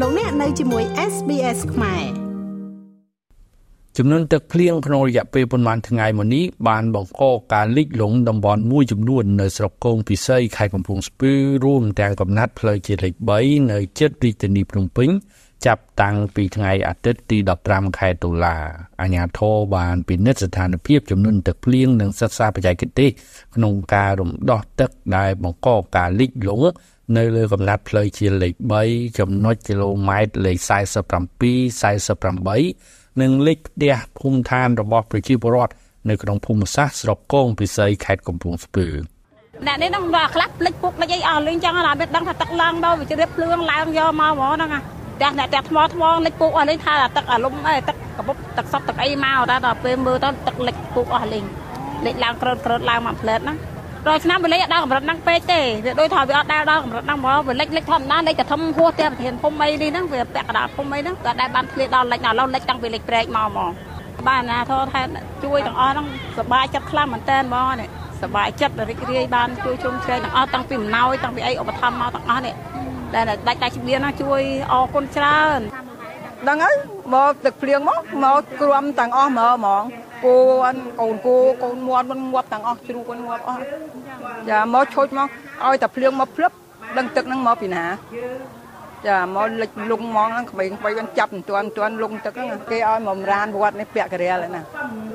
លោកអ្នកនៅជាមួយ SBS ខ្មែរចំនួនទឹកភ្លៀងក្នុងរយៈពេលប្រមាណថ្ងៃមកនេះបានបង្កការលិចលង់តំបន់មួយចំនួននៅស្រុកកងពិសីខេត្តកំពង់ស្ពឺរួមទាំងកំណាត់ផ្លូវជាតិលេខ3នៅជិតរាជធានីភ្នំពេញចាប់តាំងពីថ្ងៃអាទិត្យទី15ខែតុលាអាជ្ញាធរបានពិនិត្យស្ថានភាពចំនួនទឹកភ្លៀងនិងសិក្សាបច្ចេកទេសក្នុងការរំដោះទឹកដែលបង្កការលិចលង់ នៅលើកំណាត់ផ្លូវជាតិលេខ3ចំណុចគីឡូម៉ែត្រលេខ47 48និងលេខផ្ទះភូមិឋានរបស់ប្រជាពលរដ្ឋនៅក្នុងភូមិសាស្ត្រស្រុកកងពិសីខេត្តកំពង់ស្ពឺអ្នកនេះនឹងដល់ខ្លះភ្លេចពុកភ្លេចអីអស់លេងចឹងណាវាដឹងថាទឹកឡើងដល់វាជ្រាបភ្លើងឡើងយកមកហ្មងហ្នឹងណាផ្ទះអ្នកផ្ទះថ្មថ្មលិចពុកអស់លេងថាទឹកអាលុំអីទឹកកពុកទឹកសពទឹកអីមកតែដល់ពេលមើលទៅទឹកលិចពុកអស់លេងលិចឡើងក្រើតក្រើតឡើងមកផ្លែតណា រាល់ឆ្នាំវាលេខអត់ដល់កម្រិតហ្នឹងពេកទេវាដូចថាវាអត់ដល់ដល់កម្រិតហ្នឹងមកវាលេខលេខធម្មតាលេខតែធំហួសផ្ទះប្រធានភូមិអីនេះហ្នឹងវាពាក់កណ្ដាលភូមិអីហ្នឹងក៏ដែលបានធ្លាដល់លេខដល់ឡូវលេខតាំងពីលេខព្រែកមកមកបានណាធរថែជួយទាំងអស់ហ្នឹងសบายចិត្តខ្លាំងមែនតើហ្មងនេះសบายចិត្តរីករាយបានជួយជុំជ្រែកទាំងអស់តាំងពីអំណោយតាំងពីអីឧបត្ថម្ភមកទាំងអស់នេះដែលដាច់ដាច់ជំនាញណាជួយអរគុណច្រើនដឹងហើយមកទឹកភ្លៀងមកមកគ្រាំទាំងអស់មើហ្មង គូកូនគូកូនមាត់មិនងាប់ទាំងអស់ជ្រូកមិនងាប់អស់ចាមកឈុចមកឲ្យតែភ្លៀងមកភ្លឹបដឹងទឹកហ្នឹងមកពីណាចាមកលិចលងហ្មងហ្នឹងក្មេងៗបានចាប់មិនទាន់ទាន់លងទឹកហ្នឹងគេឲ្យមករានវត្តនេះពាក់ករាលណា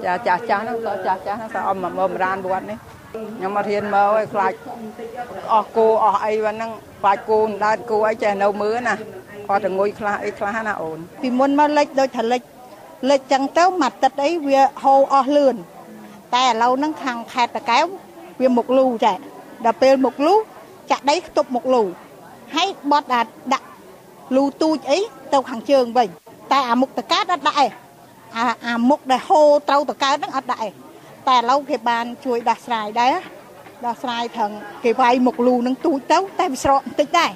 ចាចាស់ចាស់ហ្នឹងតចាស់ចាស់ហ្នឹងតែឲ្យមករានវត្តនេះខ្ញុំមករៀនមកឲ្យខ្លាចអស់គោអស់អីហ្នឹងខ្លាចគោដើតគោអីចេះនៅមើលណាគាត់តែងុយខ្លះអីខ្លះណាអូនពីមុនមកលិចដូចថាលិច លិចចឹងទៅមួយទឹកអីវាហូរអស់លឿនតែឥឡូវហ្នឹងខាងខេត្តតកែវវាមុខលូចាដល់ពេលមុខលូចាក់ដីខ្ទប់មុខលូហើយបត់ដាក់លូទូចអីទៅខាងជើងវិញតែអាមុខតកើតអត់ដាក់ឯងអាអាមុខដែលហូរត្រូវតកើតហ្នឹងអត់ដាក់ឯងតែឥឡូវគេបានជួយដោះស្រាយដែរដោះស្រាយត្រង់គេវាយមុខលូនឹងទូចទៅតែវាស្រកបន្តិចដែរ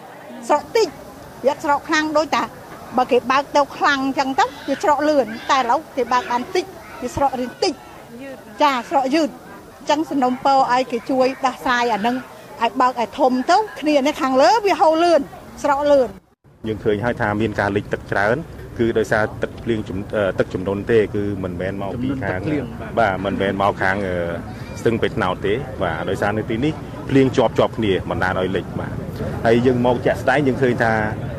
ស្រកតិចវាស្រកខ្លាំងដូចតា បើគេបើកទៅខ្លាំងអញ្ចឹងទៅវាស្រកលឿនតែឥឡូវគេបើកបានតិចវាស្រករៀងតិចចាស្រកយឺតអញ្ចឹងសំណុំពរឲ្យគេជួយដោះស្រាយអានឹងឲ្យបើកឲ្យធំទៅគ្នានេះខាងលើវាហូរលឿនស្រកលឿនយើងឃើញហើយថាមានការលិចទឹកច្រើនគឺដោយសារទឹកភ្លៀងទឹកចំនួនទេគឺមិនមែនមកពីខាងបាទមិនមែនមកខាងស្ទឹងបេថ្នោតទេបាទដោយសារនៅទីនេះភ្លៀងជាប់ជាប់គ្នាបណ្ដាលឲ្យលិចបាទហើយយើងមកជាក់ស្ដែងយើងឃើញថា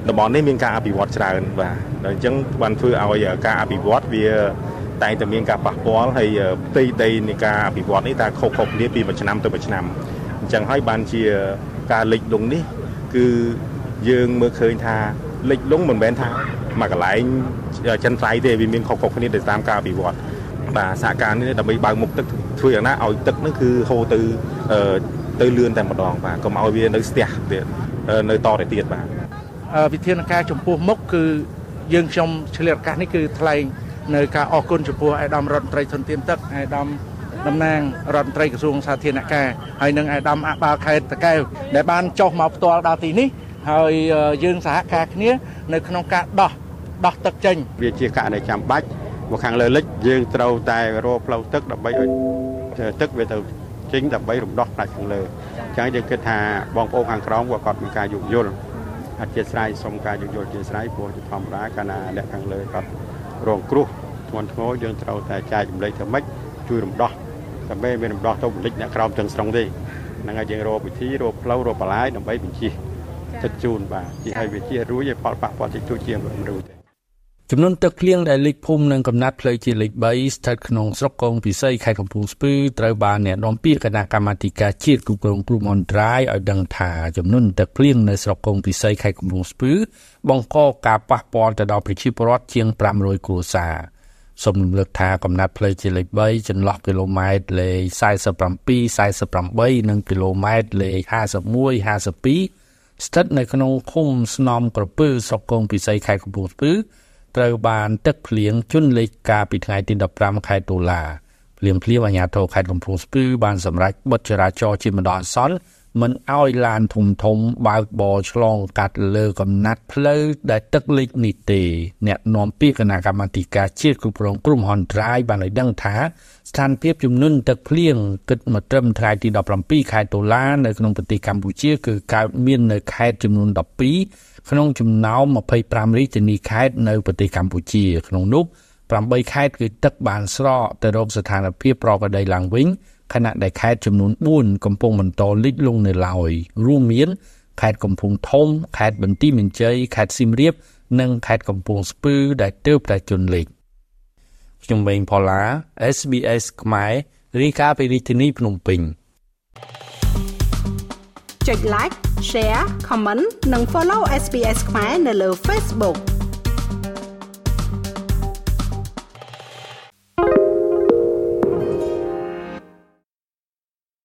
តំបន់នេះមានការអភិវឌ្ឍច្រើនបាទដល់អញ្ចឹងបានធ្វើឲ្យការអភិវឌ្ឍវាតែងតែមានការប៉ះពាល់ហើយផ្ទៃដីនៃការអភិវឌ្ឍនេះតែខុសៗគ្នាពីមួយឆ្នាំទៅមួយឆ្នាំអញ្ចឹងហើយបានជាការលិចលង់នេះ គឺយើងមើលឃើញថាលិចលង់មិនមែនថាមួយកន្លែងចិនត្រៃទេវាមានខុសៗគ្នាទៅតាមការអភិវឌ្ឍបាទសហការនេះដើម្បីបើកមុខទឹកធ្វើយ៉ាងណាឲ្យទឹកនោះគឺហូរទៅទៅលឿនតែម្ដងបាទកុំឲ្យវានៅស្ទះទៀតនៅតទៅទៀតបាទ វិធានការចំពោះមុខគឺយើងខ្ញុំឆ្លៀតឱកាសនេះគឺថ្លែងនៅការអរគុណចំពោះអាដាមរដ្ឋមន្ត្រីធនធានទឹកអាដាមតំណាងរដ្ឋមន្ត្រីក្រសួងសាធារណការហើយនិងអាដាមអបាលខេត្តតកែវដែលបានចុះមកផ្ទាល់ដល់ទីនេះហើយយើងសហការគ្នា នៅក្នុងការដោះដោះទឹកចេញវាជាករណីចាំបាច់មកខាងលើលិចយើងត្រូវតែរកផ្លូវទឹកដើម្បីឲ្យទឹកវាទៅចេញដើម្បីរំដោះផ្នែកខាងលើអញ្ចឹងយើងគិតថាបងប្អូនខាងក្រោមក៏គាត់មានការយោគយល់ អធិស្ឋានសូមការយោគយល់អធិស្ឋានព្រោះជាធម្មតាកាលណាអ្នកខាងលើគាត់រងគ្រោះធ្ងន់ធ្ងរយើងត្រូវតែចែកចម្លែកធ្វើម៉េចជួយរំដោះដើម្បីមានរំដោះទៅបលិចអ្នកក្រោមទាំងស្រុងទេហ្នឹងហើយយើងរកវិធីរកផ្លូវរកបន្លាយដើម្បីបញ្ជិះទឹកជូនបាទជាឲ្យវាជារួចឲ្យផលប៉ះពាល់តិចតួចជាមនុស្សទេ ចំនួនទឹកភ្លៀងដែលលិចភូមិនិងកំណាត់ផ្លូវជាតិលេខ3ស្ថិតក្នុងស្រុកកងពិសីខេត្តកំពង់ស្ពឺត្រូវបានអ្នកនាំពាក្យគណៈកម្មាធិការជាតិគ្រប់គ្រងគ្រោះមហន្តរាយឲ្យដឹងថាចំនួនទឹកភ្លៀងនៅស្រុកកងពិសីខេត្តកំពង់ស្ពឺបង្កការប៉ះពាល់ទៅដល់ប្រជាពលរដ្ឋជាង500គ្រួសារសូមរំលឹកថាកំណាត់ផ្លូវជាតិលេខ3ចន្លោះគីឡូម៉ែត្រលេខ47 48និងគីឡូម៉ែត្រលេខ51 52ស្ថិតនៅក្នុងឃុំស្នំក្រពើស្រុកកងពិសីខេត្តកំពង់ស្ពឺ ត្រូវបានទឹកភ្លៀងជន់លិចកាលពីថ្ងៃទី15ខែតុលាភ្លាមភ្លាមអាជ្ញាធរខេត្តកំពង់ស្ពឺបានសម្រេចបិទចរាចរណ៍ជាម្ដងអសន្នមិនឲ្យឡានធំធំបើកបរឆ្លងកាត់លើកំណាត់ផ្លូវដែលទឹកលិចនេះទេអ្នកនាំពាក្យគណៈកម្មាធិការជាតិគ្រប់គ្រងគ្រោះមហន្តរាយបានឲ្យដឹងថាស្ថានភាពជំនន់ទឹកភ្លៀងគិតមកត្រឹមថ្ងៃទី17ខែតុលានៅក្នុងប្រទេសកម្ពុជាគឺកើតមាននៅខេត្តចំនួន12 ក្នុងចំណោម25រាជធានីខេត្តនៅប្រទេសកម្ពុជា ក្នុងនោះ8ខេត្តគឺទឹកបានស្រកទៅរកស្ថានភាពប្រកបដីឡើងវិញខណៈដែលខេត្តចំនួន4កំពុងបន្តលិចលង់នៅឡើយរួមមានខេត្តកំពង់ធំខេត្តបន្ទាយមានជ័យខេត្តសៀមរាប និងខេត្តកំពង់ស្ពឺដែលទើបតែជន់លិចខ្ញុំម៉េងផល្លា SBS ខ្មែររាយការណ៍ពីរាជធានីភ្នំពេញចុច like share comment និង follow SBS ខ្មែរនៅលើ Facebook